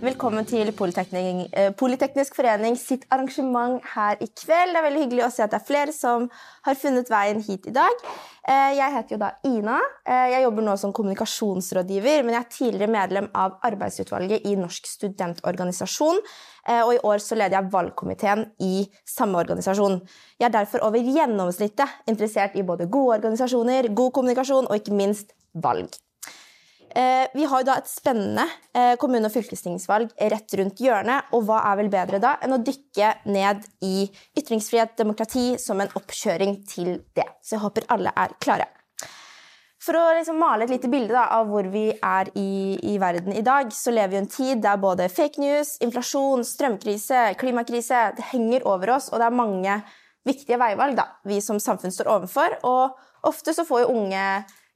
Velkommen til Politeknik, Politeknisk forening sitt arrangement her i kveld. Det er veldig hyggelig å se at det er flere som har funnet veien hit i dag. Eh, jeg heter jo da Ina. Eh, jeg jobber nå som kommunikasjonsrådgiver, men jeg er tidligere medlem av arbeidsutvalget i Norsk studentorganisasjon. Og i år så leder jeg valgkomiteen i samme organisasjon. Jeg er derfor over gjennomsnittet interessert i både gode organisasjoner, god kommunikasjon og ikke minst valg. Eh, vi har da et spennende eh, kommune- og fylkestingsvalg rett rundt hjørnet. Og hva er vel bedre da enn å dykke ned i ytringsfrihet, demokrati, som en oppkjøring til det. Så jeg håper alle er klare. For å liksom male et lite bilde da, av hvor vi er i, i, verden i dag, så lever vi i en tid der både fake news, inflasjon, strømkrise, klimakrise det henger over oss, og det er mange viktige veivalg da, vi som samfunn står overfor. Og ofte så får jo unge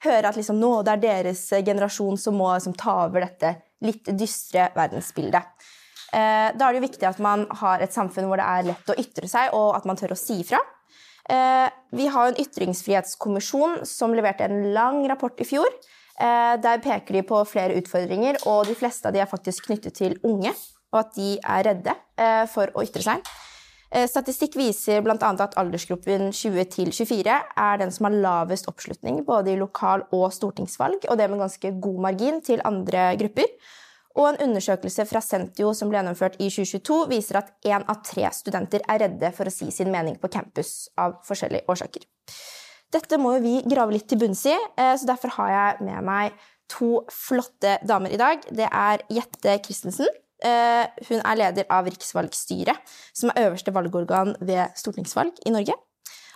høre at liksom, nå det er deres generasjon som må liksom, ta over dette litt dystre verdensbildet. Eh, da er det jo viktig at man har et samfunn hvor det er lett å ytre seg, og at man tør å si ifra. Eh, vi har en ytringsfrihetskommisjon som leverte en lang rapport i fjor. Eh, der peker de på flere utfordringer, og de fleste av de er faktisk knyttet til unge, og at de er redde eh, for å ytre seg. Eh, statistikk viser bl.a. at aldersgruppen 20 24 er den som har lavest oppslutning både i lokal- og stortingsvalg, og det med ganske god margin til andre grupper. Og en undersøkelse fra Sentio som ble gjennomført i 2022, viser at én av tre studenter er redde for å si sin mening på campus av forskjellige årsaker. Dette må vi grave litt til bunns i, eh, så derfor har jeg med meg to flotte damer i dag. Det er Jette Christensen, hun er leder av Riksvalgstyret, som er øverste valgorgan ved stortingsvalg i Norge.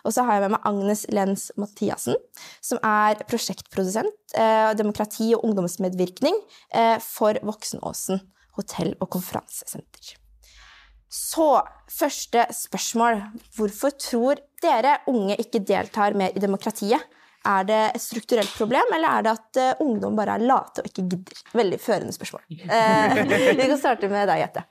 Og så har jeg med meg Agnes Lenz Mathiassen, som er prosjektprodusent, eh, demokrati og ungdomsmedvirkning eh, for Voksenåsen hotell- og konferansesenter. Så første spørsmål. Hvorfor tror dere unge ikke deltar mer i demokratiet? Er det et strukturelt problem, eller er det at uh, ungdom bare er late og ikke gidder? Veldig førende spørsmål. Uh, vi kan starte med deg, Jette.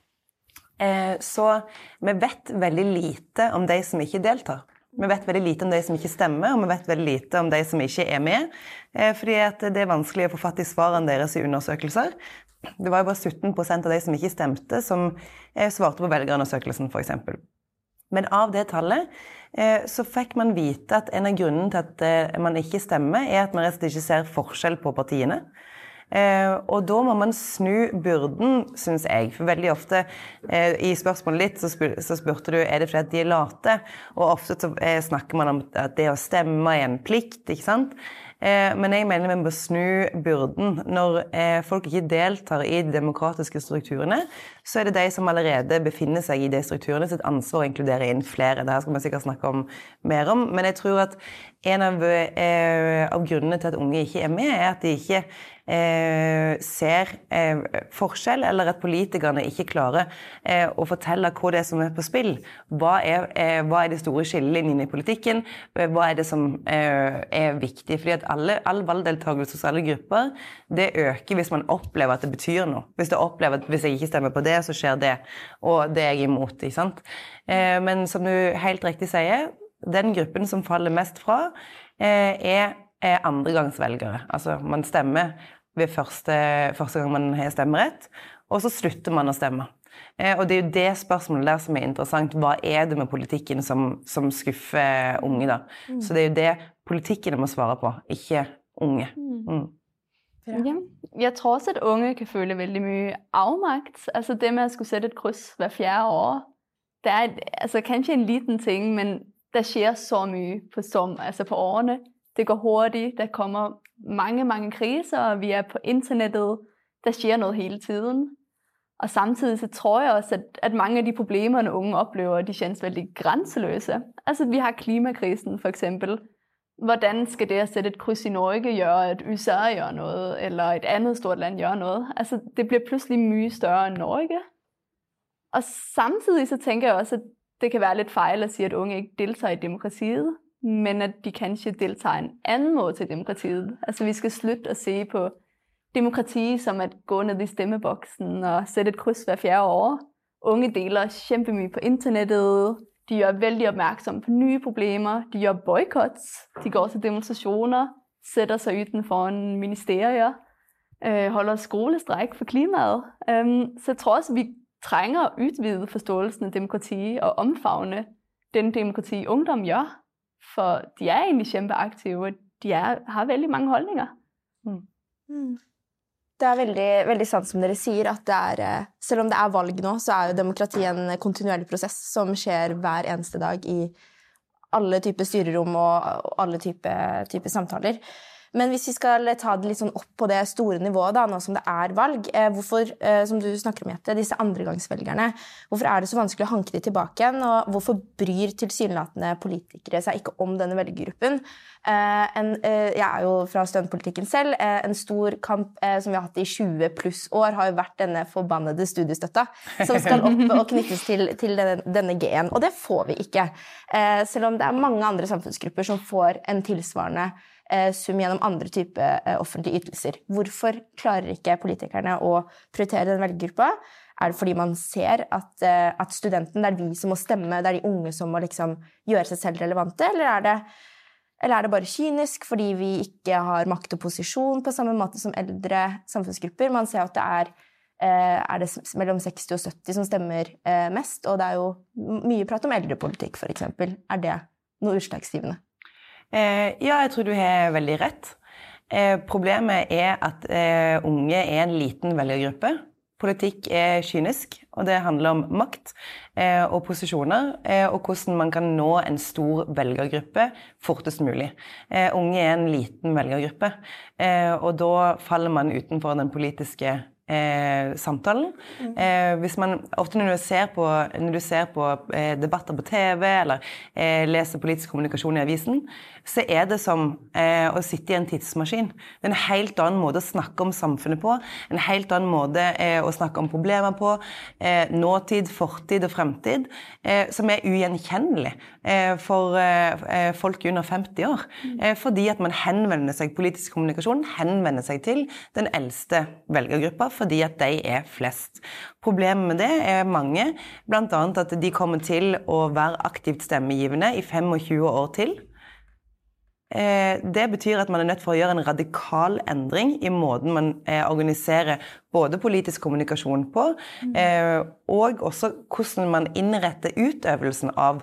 Eh, så vi vet veldig lite om de som ikke deltar. Vi vet veldig lite om de som ikke stemmer, og vi vet veldig lite om de som ikke er med. Eh, fordi det er vanskelig å få fatt i svarene deres i undersøkelser. Det var jo bare 17% av de som ikke stemte, som eh, svarte på velgerundersøkelsen, f.eks. Men av det tallet Eh, så fikk man vite at en av grunnene til at eh, man ikke stemmer, er at man rett og slett ikke ser forskjell på partiene. Eh, og da må man snu byrden, syns jeg. For veldig ofte i spørsmålet ditt så, spur, så, spurte du er det fordi de er late. Og ofte så snakker man om at det å stemme er en plikt, ikke sant. Eh, men jeg mener vi må snu byrden. Når eh, folk ikke deltar i de demokratiske strukturene, så er det de som allerede befinner seg i de strukturene, sitt ansvar å inkludere inn flere. Det her skal vi sikkert snakke om mer om. Men jeg tror at en av, eh, av grunnene til at unge ikke er med, er at de ikke Eh, ser eh, forskjell, eller at politikerne ikke klarer eh, å fortelle hva det er som er på spill. Hva er, hva er de store skillelinjene i politikken? Hva er det som er viktig? Fordi at alle, all valgdeltakelse hos alle grupper det øker hvis man opplever at det betyr noe. Hvis opplever hvis jeg ikke stemmer på det, så skjer det. Og det er jeg imot. ikke sant? Men som du helt riktig sier, den gruppen som faller mest fra, er andregangsvelgere. Altså man stemmer ved første, første gang man har stemmerett, og så slutter man å stemme. Eh, og det er jo det spørsmålet der som er interessant. Hva er det med politikken som, som skuffer unge, da? Mm. Så det er jo det politikken må svare på, ikke unge. Mm. mm. Ja. Jeg tror også at unge kan føle veldig mye avmakt. Altså det med å skulle sette et kryss hver fjerde år. Det er altså, kanskje en liten ting, men det skjer så mye på, som, altså på årene. Det går hurtig, det kommer mange, mange kriser, og vi er på internettet. Der skjer noe hele tiden. Og samtidig så tror jeg også, at, at mange av de problemene unge opplever, de kjennes veldig grenseløse. Altså, vi har klimakrisen, for eksempel. Hvordan skal det å sette et kryss i Norge gjøre at USA gjør noe, eller et annet stort land gjør noe? Altså, det blir plutselig mye større enn Norge. Og samtidig så tenker jeg også at det kan være litt feil å si at unge ikke deltar i demokratiet. men at de kanskje deltager en annen måte til demokratiet. Altså vi skal slutte å se på demokrati som at gå ned i stemmeboksen og sette et kryss hver fjerde år. Unge deler kjempemye på internettet. De gjør veldig oppmerksom på nye problemer. De gjør boikots. De går til demonstrasjoner, setter seg utenfor ministerier, øh, holder skolestreik for klimaet. Så jeg tror også vi trenger å utvide forståelsen av demokrati og omfavne den demokrati ungdom gjør. For de er egentlig kjempeaktive, og de er, har veldig mange holdninger. Mm. Det er veldig, veldig, sant som dere sier, at er, eh, selv om det er valg nå, så er jo demokrati en kontinuerlig prosess som skjer hver eneste dag i alle typer styrerom og alle typer type samtaler. Men hvis vi skal ta det litt sånn opp på det store nivået, da, nå som det er valg eh, hvorfor, eh, som du snakker om, Jette, disse andregangsvelgerne, hvorfor er det så vanskelig å hanke de tilbake igjen? Og hvorfor bryr tilsynelatende politikere seg ikke om denne velgergruppen? Eh, en, jeg er jo fra studentpolitikken selv. En stor kamp som vi har hatt i 20 pluss år, har jo vært denne forbannede studiestøtta, som skal opp og knyttes til, til denne, denne G-en. Og det får vi ikke. Selv om det er mange andre samfunnsgrupper som får en tilsvarende Eh, sum gjennom andre typer eh, offentlige ytelser. Hvorfor klarer ikke politikerne å prioritere den velgergruppa? Er det fordi man ser at, eh, at, studenten, det er de som må stemme, det er de unge som må liksom gjøre seg selv relevante, eller er, det, eller er det bare kynisk fordi vi ikke har makt og posisjon på samme måte som eldre samfunnsgrupper? Man ser at det er, er det mellom 60 og 70 som stemmer mest, og det er jo mye prat om eldrepolitikk, f.eks. Er det noe utslagsgivende? Eh, ja, jeg tror du har veldig rett. Eh, problemet er at eh, unge er en liten velgergruppe. Politikk er kynisk, og det handler om makt og posisjoner, og hvordan man kan nå en stor velgergruppe fortest mulig. unge er en liten velgergruppe, og da faller man utenfor den politiske eh, samtalen. Mm. Eh, hvis man, ofte når du ser på, du ser på eh, debatter på TV eller leser politisk kommunikasjon i avisen, så er det som eh, å sitte i en tidsmaskin. Det er en helt annen måte å snakke om samfunnet på. En helt annen måte eh, å snakke om problemer på. nåtid, fortid og fremtid. som er ugjenkjennelig for folk under 50 år. Mm. fordi at man henvender seg, politisk kommunikasjon henvender seg til den eldste velgergruppa fordi at de er flest. Problemet med det er mange, bl.a. at de kommer til å være aktivt stemmegivende i 25 år til. Eh, det betyr at man er nødt for å gjøre en radikal endring i måten man eh, organiserer både politisk kommunikasjon på, mm. og også hvordan man innretter utøvelsen av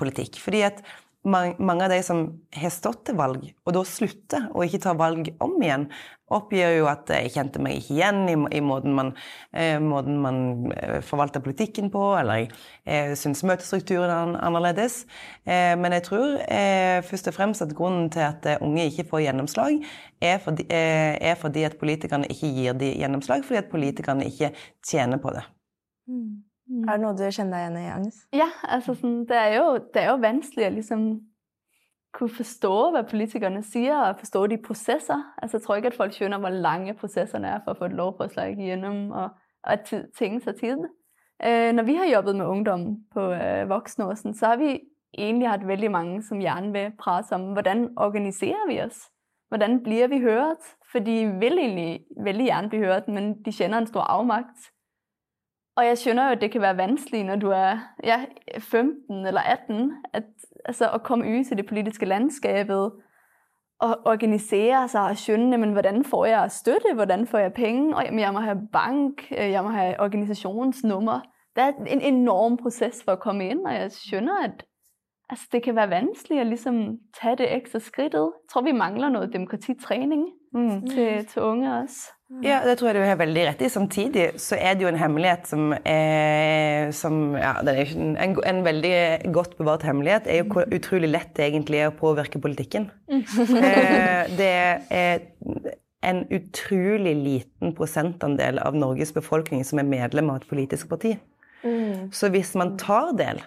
politikk. Fordi at mange av de som har stått til valg, og da slutter og ikke tar valg om igjen, oppgir jo at jeg kjente meg ikke igjen i, i måten, man, eh, måten, man, eh, forvalter politikken på, eller jeg eh, syns møtestrukturen er annerledes. Eh, men jeg tror eh, først og fremst at grunnen til at eh, unge ikke får gjennomslag, er fordi, er fordi at politikerne ikke gir dem gjennomslag, fordi at politikerne ikke tjener på det. Mm. Mm. Er det noe du kjenner deg igjen i, Agnes? Ja, altså sånn, det, er jo, det, er jo, vanskelig å liksom kunne forstå hva politikerne sier, og forstå de prosesser. Altså, jeg tror ikke at folk skjønner hvor lange prosessene er for å få et lovforslag gjennom, og, og at ting tar tid. Eh, når vi har jobbet med ungdom på eh, Voksenåsen, så har vi egentlig hatt veldig mange som gjerne vil prate om hvordan organiserer vi oss? Hvordan blir vi hørt? For de vil egentlig veldig gjerne bli hørt, men de kjenner en stor avmakt. Og jeg skjønner jo at det kan være vanskelig når du er ja, 15 eller 18, at, altså, å komme ut i det politiske landskapet og organisere seg og skjønne men hvordan får jeg støtte, hvordan får jeg penger, og jeg må ha bank, jeg må ha organisasjonsnummer. Det er en enorm prosess for å komme inn, og jeg skjønner at altså, det kan være vanskelig å liksom, ta det ekstra skrittet. Jeg tror vi mangler noe demokratitrening mm. til, til unge også. Ja, det tror jeg du har veldig rett i. Samtidig så er det jo en hemmelighet som er, som, ja, er en, en, veldig godt bevart hemmelighet er jo hvor utrolig lett det egentlig er å påvirke politikken. Eh, det er en utrolig liten prosentandel av Norges befolkning som er medlem av et politisk parti. Mm. Så hvis man tar del,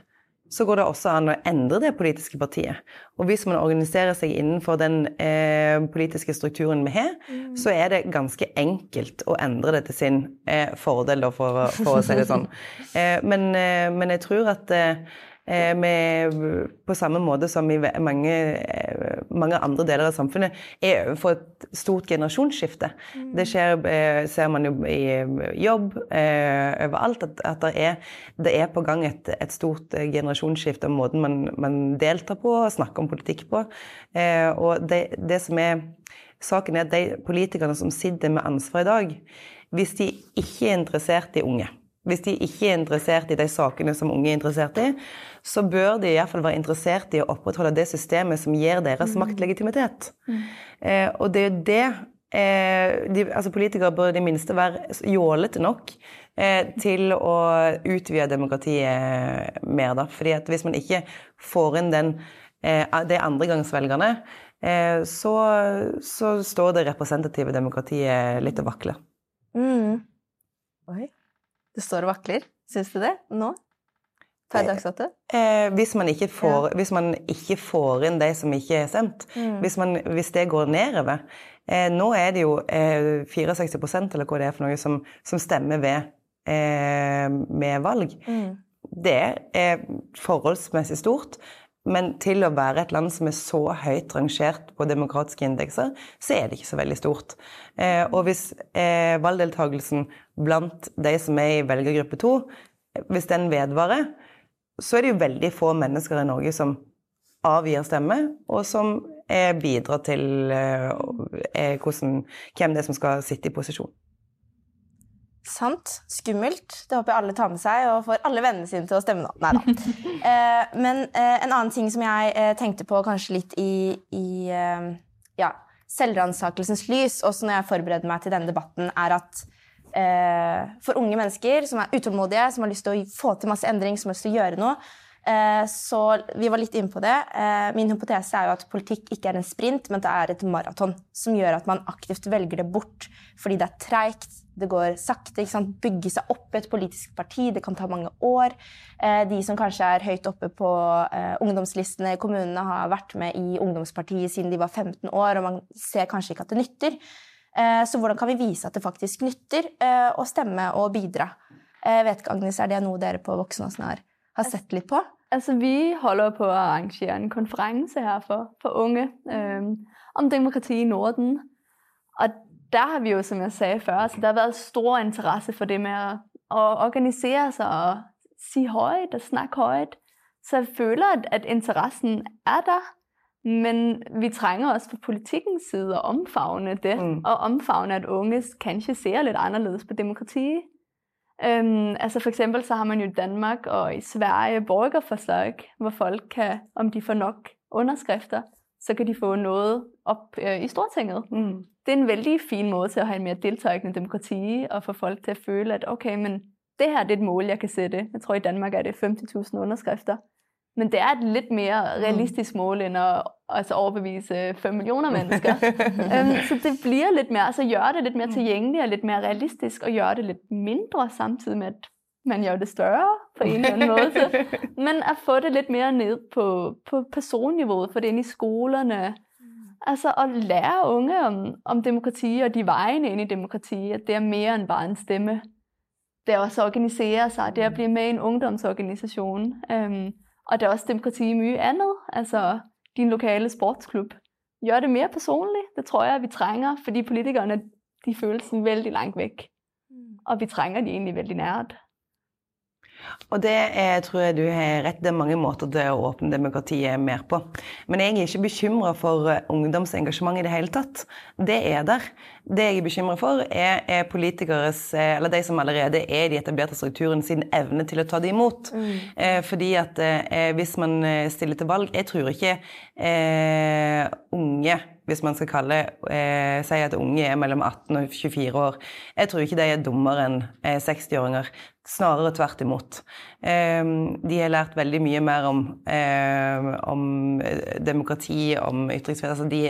så går det også an å endre det politiske partiet. Og hvis man organiserer seg innenfor den eh, politiske strukturen vi har, mm. så er det ganske enkelt å endre det til sin eh, fordel, for, for, å si det sånn. Eh, men, eh, men, jeg tror at eh, med, på samme måte som i mange, eh, mange, andre deler av samfunnet, er overfor et stort generasjonsskifte. Mm. Det skjer, eh, ser man jo i jobb overalt, at, at det, er, det, er, på gang et, et stort generasjonsskifte av måten man, man, deltar på og snakker om politikk på. Og det, det som er saken er at de politikerne som sitter med ansvar i dag, hvis de ikke er interessert i unge, hvis de ikke er interessert i de sakene som unge er interessert i, så bør de i hvert fall være interessert i å opprettholde det systemet som gir deres mm. maktlegitimitet. Mm. Eh, og det er jo det eh, de, altså Politikere bør i det minste være jålete nok eh, til å utvide demokratiet mer. da, fordi at Hvis man ikke får inn den, eh, de andregangsvelgerne, eh, så, så, står det representative demokratiet litt og vakler. Mm. Oi. Det står og vakler. Syns du det nå? Per dags dato? Eh, hvis, man ikke får, ja. hvis man ikke får inn de som ikke er sendt, mm. hvis, man, hvis, det går nedover eh, Nå er det jo eh, 64% eller hva det er for noe, som, som stemmer ved eh, med valg. Mm. Det er forholdsmessig stort. Men til å være et land som er så høyt rangert på demokratiske indekser, så er det ikke så veldig stort. Eh, og hvis eh, valgdeltakelsen blant de som er i velgergruppe to, hvis den vedvarer, så er det jo veldig få mennesker i Norge som avgir stemme, og som bidrar til eh, hvordan, hvem det er som skal sitte i posisjon. Sant. Skummelt. Det håper jeg alle tar med seg og får alle vennene sine til å stemme nå. Nei da. Eh, men eh, en annen ting som jeg eh, tenkte på kanskje litt i, i ja, selvransakelsens lys, også når jeg forbereder meg til denne debatten, er at for unge mennesker som er utålmodige, som har lyst til å få til masse endring, som har lyst til å gjøre noe. Så vi var litt inne på det. Min hypotese er jo at politikk ikke er en sprint, men det er et maraton. Som gjør at man aktivt velger det bort fordi det er treigt, det går sakte. ikke sant? Bygge seg opp et politisk parti, det kan ta mange år. Eh, de som kanskje er høyt oppe på ungdomslistene i kommunene, har vært med i ungdomspartiet siden de var 15 år, og man ser kanskje ikke at det nytter. Eh, så hvordan kan vi vise at det faktisk nytter eh, å stemme og bidra? Jeg eh, vet ikke, Agnes, Er det noe dere på Voksenåsen har, har sett litt på? Altså, Vi holder på å arrangere en konferanse her for, for unge um, om demokrati i Norden. Og der har vi jo, som jeg sa før, altså, der har vært stor interesse for det med å, å organisere seg og si høyt og snakke høyt. Så jeg føler at, at interessen er der. Men vi trenger også fra politikkens side å omfavne det, mm. og omfavne at unge kanskje ser litt annerledes på demokrati. Um, altså for eksempel så har man jo i Danmark og i Sverige borgerforslag, hvor folk kan, om de får nok underskrifter, så kan de få noe op øh, i Stortinget. Mm. Det er en veldig fin måte til å ha en mer deltagende demokrati, og få folk til å føle at okay, men det her det er et mål jeg kan sætte. Jeg tror i Danmark er det 50.000 underskrifter. Men det er et litt mer realistisk mål enn å altså, overbevise fem millioner mennesker. um, så det blir litt mer, altså gjøre det litt mer tilgjengelig og litt mer realistisk, og gjør det litt mindre samtidig med at man gjør det større på en eller annen måte. Men å få det litt mer ned på, på personnivået, få det inn i skolene. Altså å lære unge om, om demokrati og de veiene inn i demokrati, at det er mer enn bare en stemme. Det er også å organisere seg, det er å bli med i en ungdomsorganisasjon. Um, og det er også demokrati i mye annet. Altså din lokale sportsklubb. Gjør det mer personlig. Det tror jeg vi trenger, fordi politikerne de føles veldig langt vekk. Mm. Og vi trenger de egentlig veldig nært. Og det er, tror jeg du har rett. Det er mange måter til å åpne demokratiet mer på. Men jeg er ikke bekymra for eh, ungdomsengasjement i det hele tatt. Det er der. Det jeg er bekymra for, er, er, politikeres, eh, eller de som allerede er i de etablerte strukturen, sin evne til å ta det imot. Mm. Eh, fordi at eh, hvis man eh, stiller til valg Jeg tror ikke eh, unge hvis man skal kalle eh, si at unge er mellom 18 og 24 år. Jeg tror ikke de er dummere enn eh, 60-åringer. Snarere tvert imot. Eh, de har lært veldig mye mer om, eh, om demokrati, om ytringsfrihet. Altså, de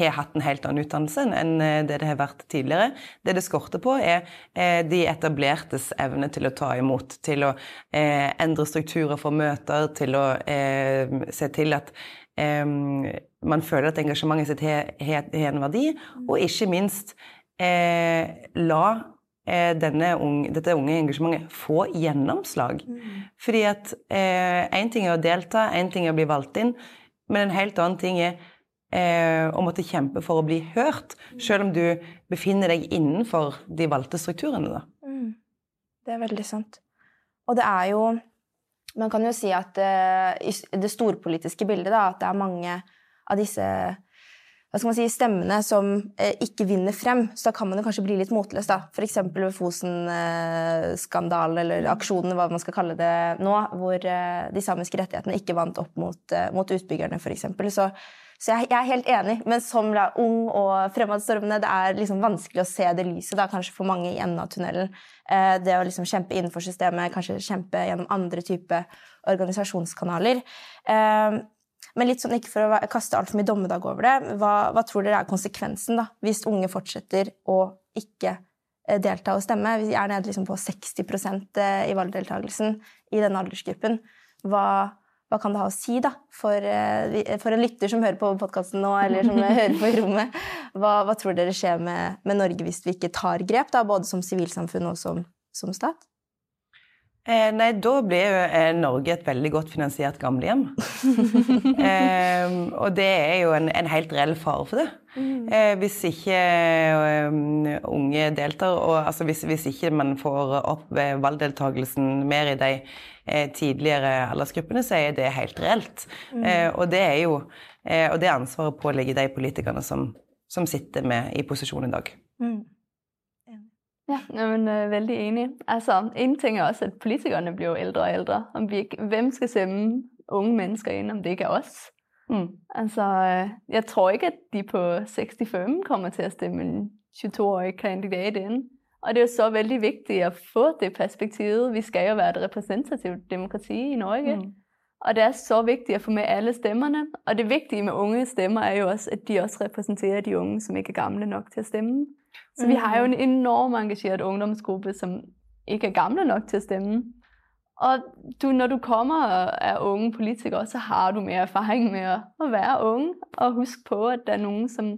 har hatt en helt annen utdannelse enn eh, det det har vært tidligere. Det det skorter på, er eh, de etablertes evne til å ta imot, til å endre strukturer for møter, til å se til at man føler at engasjementet sitt har en verdi, og ikke minst eh, la eh, unge, dette unge engasjementet få gjennomslag. Fordi at én ting er å delta, én ting er å bli valgt inn, men en helt annen ting er eh, å måtte kjempe for å bli hørt, selv om du befinner deg innenfor de valgte strukturene. Mm. Det er veldig sant. Og det er jo Man kan jo si at eh, i det storpolitiske bildet, da, at det er mange av disse hva skal man si, stemmene som eh, ikke vinner frem, så da kan man jo kanskje bli litt motløs. da. F.eks. ved Fosen-skandalen, eller aksjonen, hva man skal kalle det nå, hvor eh, de samiske rettighetene ikke vant opp mot, eh, mot utbyggerne, f.eks. Så, så jeg, jeg, er helt enig, men som da, ung og fremadstormende, det er liksom vanskelig å se det lyset, da, kanskje for mange i enden av tunnelen. Eh, det å liksom kjempe innenfor systemet, kanskje kjempe gjennom andre typer organisasjonskanaler. Eh, men litt sånn, ikke for å kaste altfor mye dommedag over det, hva, hva, tror dere er konsekvensen da, hvis unge fortsetter å ikke eh, delta og stemme? Vi er nede liksom på 60% i valgdeltakelsen i denne aldersgruppen. Hva, hva, kan det ha å si da, for, for en lytter som hører på podkasten nå, eller som hører på i rommet? Hva, hva tror dere skjer med, med, Norge hvis vi ikke tar grep, da, både som sivilsamfunn og som, som stat? Eh, nei, da blir jo eh, Norge et veldig godt finansiert gamlehjem. eh, og det er jo en, en helt reell fare for det. Mm. Eh, hvis ikke um, unge deltar, og altså hvis, hvis, ikke man får opp eh, valgdeltakelsen mer i de eh, tidligere aldersgruppene, så er det helt reelt. Mm. og det er jo og det ansvaret pålegger de politikerne som, som sitter med i posisjon i dag. Mm. Ja, men uh, veldig enig. Altså, en ting er også, at politikerne bliver ældre og ældre. Om vi ikke, hvem skal stemme unge mennesker inn om det ikke er oss? Mm. Altså, øh, jeg tror ikke, at de på 65 kommer til å stemme en 22-årig kandidat inn. Og det er jo så veldig viktig å få det perspektivet. Vi skal jo være et repræsentativt demokrati i Norge. Mm. Og det er så viktig å få med alle stemmerne. Og det viktige med unge stemmer er jo også, at de også repræsenterer de unge, som ikke er gamle nok til å stemme. Så vi har jo en enormt engageret ungdomsgruppe, som ikke er gamle nok til å stemme. Og du, når du kommer og er unge politikere, så har du mer erfaring med at være unge, og husk på, at det er noen som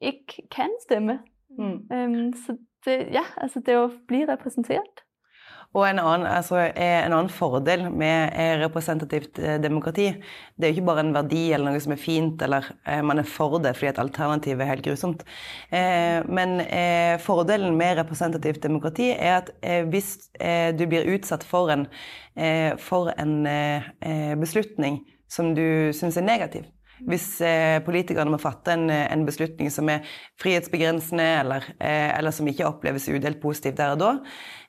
ikke kan stemme. Mm. Um, så det, ja, altså det er jo representert. Og en annen, altså, en annen, fordel med representativt eh, demokrati, det er jo ikke bare en verdi eller noe som er fint, eller eh, man er for det fordi et alternativ er helt grusomt. Eh, men fordelen med representativt demokrati er at hvis du blir utsatt for en, for en beslutning som du syns er negativ, hvis eh, politikerne må fatte en, en, beslutning som er frihetsbegrensende, eller, eh, eller, som ikke oppleves udelt positivt der og da,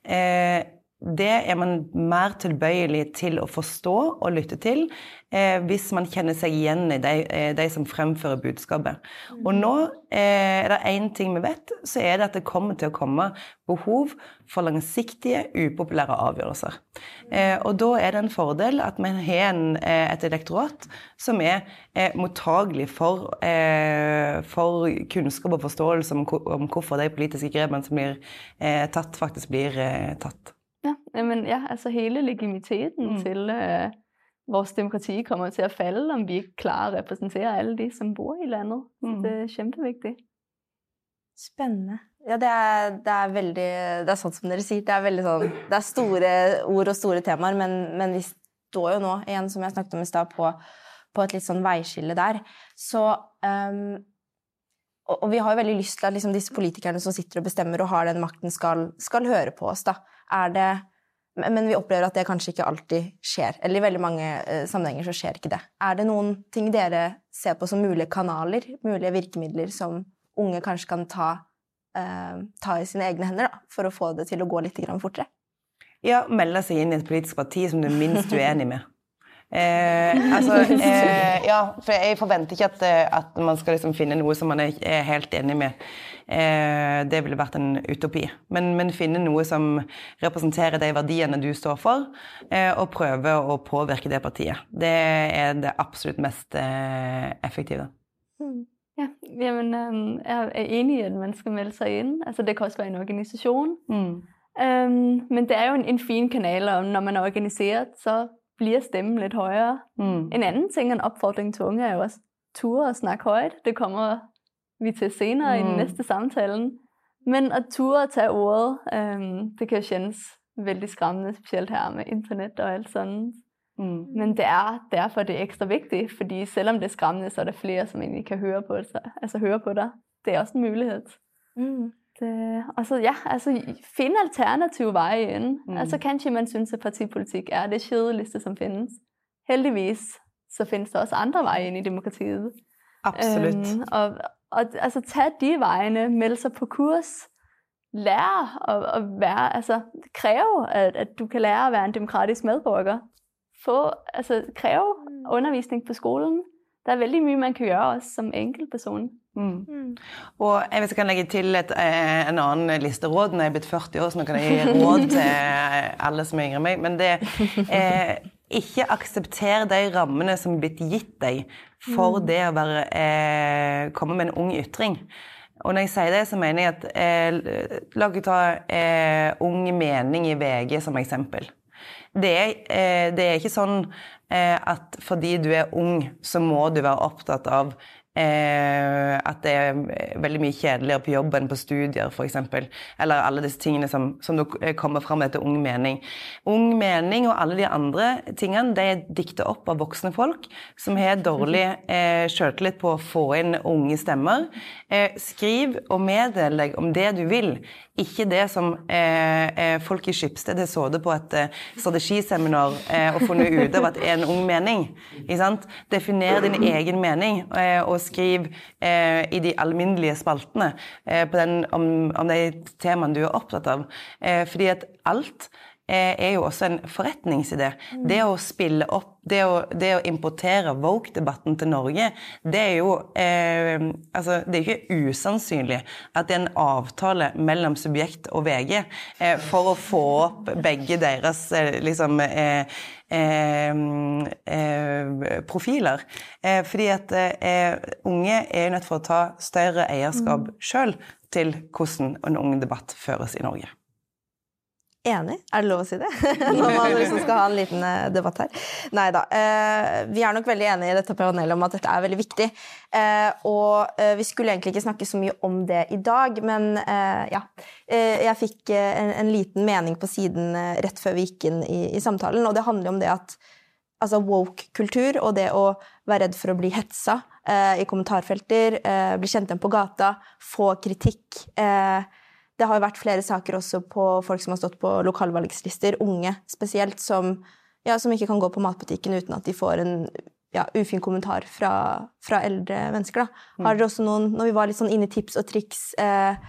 eh, det er man mer tilbøyelig til å forstå og lytte til eh, hvis man kjenner seg igjen i de, eh, de som fremfører budskapet. Og nå eh, er det én ting vi vet, så er det at det kommer til å komme behov for langsiktige, upopulære avgjørelser. Eh, og da er det en fordel at vi har en, eh, et elektorat som er eh, mottagelig for, for, kunnskap og forståelse om, om, hvorfor de politiske grepene som blir tatt, faktisk blir tatt. Ja, men ja, altså hele legitimiteten mm. til uh, vårt demokrati kommer til å falle om vi ikke klarer å representere alle de, som bor i landet. Mm. Det er kjempeviktig. Spennende. Ja, det er, det er, veldig Det er sånn som dere sier. Det er veldig sånn Det er store ord og store temaer, men, men vi står jo nå, igjen som jeg snakket om i stad, på, på, et litt sånn veiskille der. Så um, og, og, vi har jo veldig lyst til at liksom, disse politikerne som sitter og bestemmer og har den makten, skal, skal høre på oss. da. Er det men vi opplever at det kanskje ikke alltid skjer. Eller i veldig mange eh, sammenhenger så skjer ikke det. Er det noen ting dere ser på som mulige kanaler, mulige virkemidler, som unge kanskje kan ta, eh, ta i sine egne hender da, for å få det til å gå litt fortere? Ja, melde seg inn i et politisk parti som du er minst uenig med. Eh, altså, eh, ja, for jeg forventer ikke at, eh, at man skal liksom finne noe som man er helt enig med. Eh, det ville vært en utopi. Men, men, finne noe som representerer de verdiene du står for, eh, og prøve å påvirke det partiet. Det er det absolutt mest eh, effektive. Mm. Ja, jamen, jeg er enig i at man skal melde seg inn. Altså, det kan også være en organisasjon. Mm. Um, men det er jo en, en fin kanal, og når man er organisert, så blir stemmen litt høyere. Mm. En annen ting, en oppfordring til unge, er jo også ture og snakke høyt. Det kommer vi til senere mm. i den mm. næste samtalen. Men at ture at tage ordet, øhm, det kan kjennes veldig skræmmende, specielt her med internet og alt sånt. Mm. Men det er derfor det er ekstra vigtig, fordi selvom det er skræmmende, så er der flere, som egentlig kan høre på, sig, altså høre på dig. Det er også en mulighed. Mm. Det, altså, ja, altså finn alternative veier inn. Mm. Altså kanskje man synes, at partipolitikk er det kjedeligste, som finnes. Heldigvis så finnes det også andre veier inn i demokratiet. Absolutt. Um, og, og altså ta de veiene, meld seg på kurs, Lær å, å være, altså kræve, at, at du kan lære å være en demokratisk medborger. Få, altså kræve undervisning på skolen. Der er veldig mye man kan gjøre også som enkeltperson. Mm. Og jeg vet, jeg kan legge til et, eh, en annen liste råd. Når jeg er blitt 40 år, så nå kan jeg gi råd til alle som er yngre enn meg. Men det eh, ikke aksepter de rammene som er blitt gitt deg for det å være, eh, komme med en ung ytring. Og når jeg sier det, så mener jeg at eh, La oss ta eh, Ung mening i VG som eksempel. Det er, eh, det er ikke sånn eh, at fordi du er ung, så må du være opptatt av eh, at det er veldig mye kjedeligere på jobb enn på studier, f.eks. Eller alle disse tingene som, som kommer fram etter Ung mening. Ung mening og alle de andre tingene de er dikta opp av voksne folk som har dårlig eh, sjøltillit på å få inn unge stemmer. Eh, skriv og meddel deg om det du vil, ikke det som eh, eh folk i Skipsted har sittet på et eh, strategiseminar eh, og funnet ut av at er en ung mening. Definer din egen mening, eh, og skriv eh, i de alminnelige spaltene den, om, om, de temaene du er opptatt av. fordi at alt er jo også en forretningsidé. Det å spille opp, det å, det å importere Vogue-debatten til Norge, det er jo eh, altså, Det er ikke usannsynlig at det er en avtale mellom subjekt og VG eh, for å få opp begge deres eh, liksom eh, profiler. fordi at unge er nødt for å ta større eierskap mm. sjøl til hvordan en ung debatt føres i Norge. Enig? Er det lov å si det? Når man liksom skal ha en liten eh, debatt her. Nei da. Eh, vi er nok veldig enige i dette panelet om at dette er veldig viktig. Eh, og vi skulle egentlig ikke snakke så mye om det i dag, men ja. Jeg fikk en, en liten mening på siden rett før vi gikk inn i, i samtalen, og det handler om det at altså woke-kultur og det å være redd for å bli hetsa i kommentarfelter, bli kjent igjen på gata, få kritikk eh, det har jo vært flere saker også på folk som har stått på lokalvalgslister, unge spesielt, som, ja, som ikke kan gå på matbutikken uten at de får en ja, ufin kommentar fra, fra eldre mennesker. Da. Mm. Har dere også noen, Når vi var litt sånn inne i tips og triks, eh,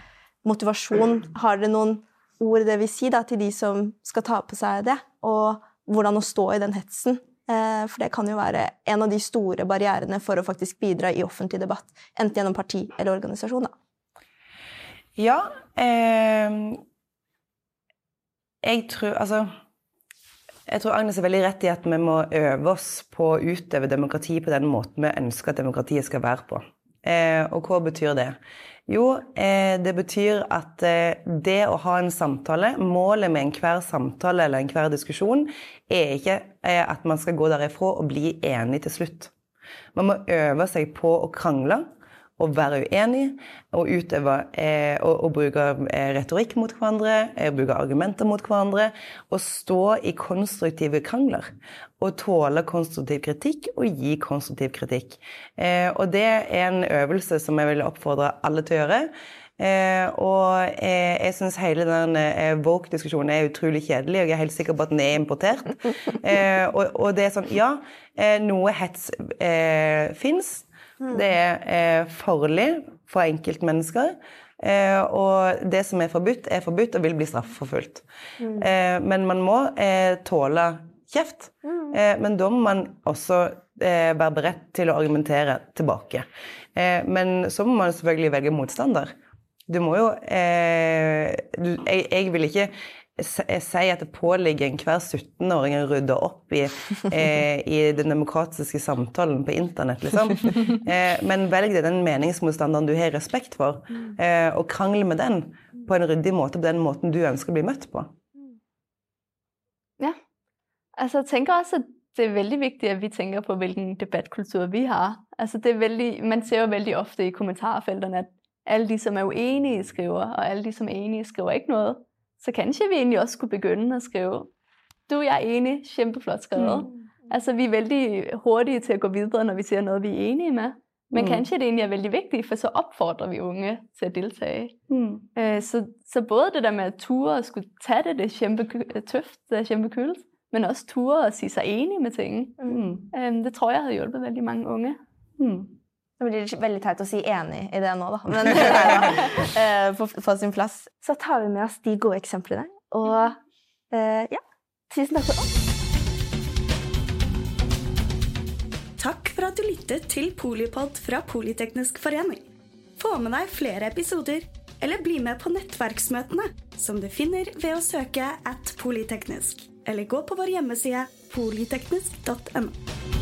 motivasjon, har dere noen ord det vil si da, til de som skal ta på seg det? Og hvordan å stå i den hetsen? Eh, for det kan jo være en av de store barrierene for å faktisk bidra i offentlig debatt, enten gjennom parti eller organisasjon. da. Ja. Eh, jeg tror Altså jeg tror Agnes er veldig rett i at vi må øve oss på å utøve demokrati på den måten vi ønsker at demokratiet skal være på. Eh, og hva betyr det? Jo, eh, det betyr at eh, det å ha en samtale Målet med enhver samtale eller enhver diskusjon er ikke eh, at man skal gå derifra og bli enig til slutt. Man må øve seg på å krangle å være uenig og utøve eh, og, og, bruke eh, retorikk mot hverandre, eh, bruke argumenter mot hverandre. Og stå i konstruktive krangler. Og tåle konstruktiv kritikk og gi konstruktiv kritikk. Eh, og det er en øvelse som jeg vil oppfordre alle til å gjøre. Eh, og eh, jeg syns hele den eh, Woke-diskusjonen er utrolig kjedelig, og jeg er helt sikker på at den er importert. Eh, og, og, det er sånn Ja, noe hets eh, fins. Mm. Det er farlig for enkeltmennesker. Eh, og det som er forbudt, er forbudt og vil bli straffeforfulgt. Mm. Eh, men man må eh, tåle kjeft. Mm. Eh, men da må man også eh, være beredt til å argumentere tilbake. Eh, men så må man selvfølgelig velge motstander. Du må jo du, jeg, jeg vil ikke sier at det påligger enhver 17-åring å rydde opp i, eh, i, den demokratiske samtalen på internett, liksom. Eh, men velg deg den meningsmotstanderen du har respekt for, eh, og krangle med den på en ryddig måte, på den måten du ønsker å bli møtt på. Ja. Altså, jeg tenker også at det er veldig viktig at vi tenker på hvilken debattkultur vi har. Altså, det er veldig, man ser jo veldig ofte i kommentarfeltene at alle de, som er uenige, skriver, og alle de, som er enige, skriver ikke noget, så kanskje vi egentlig også skulle begynne å skrive, du, jeg er enig, kjempeflott skrevet. Mm. Altså, vi er veldig hurtige til å gå videre når vi ser noe vi er enige med. Men mm. kanskje det egentlig er veldig viktig, for så oppfordrer vi unge til å deltage. Mm. Øh, så, så, både det der med at ture å skulle ta det, det er kjempetøft, det er kjempekult, men også ture og si seg enig med ting. Mm. Øh, det tror jeg hadde hjulpet veldig mange unge. Det blir veldig teit å si enig i det nå, da. Men det er på, på sin plass. Så tar vi med oss de gode eksemplene. Og uh, ja, tusen takk for oss. Takk for at du lyttet til Polipod fra Politeknisk forening. Få med deg flere episoder, eller bli med på nettverksmøtene, som du finner ved å søke at polyteknisk, eller gå på vår hjemmeside polyteknisk.no.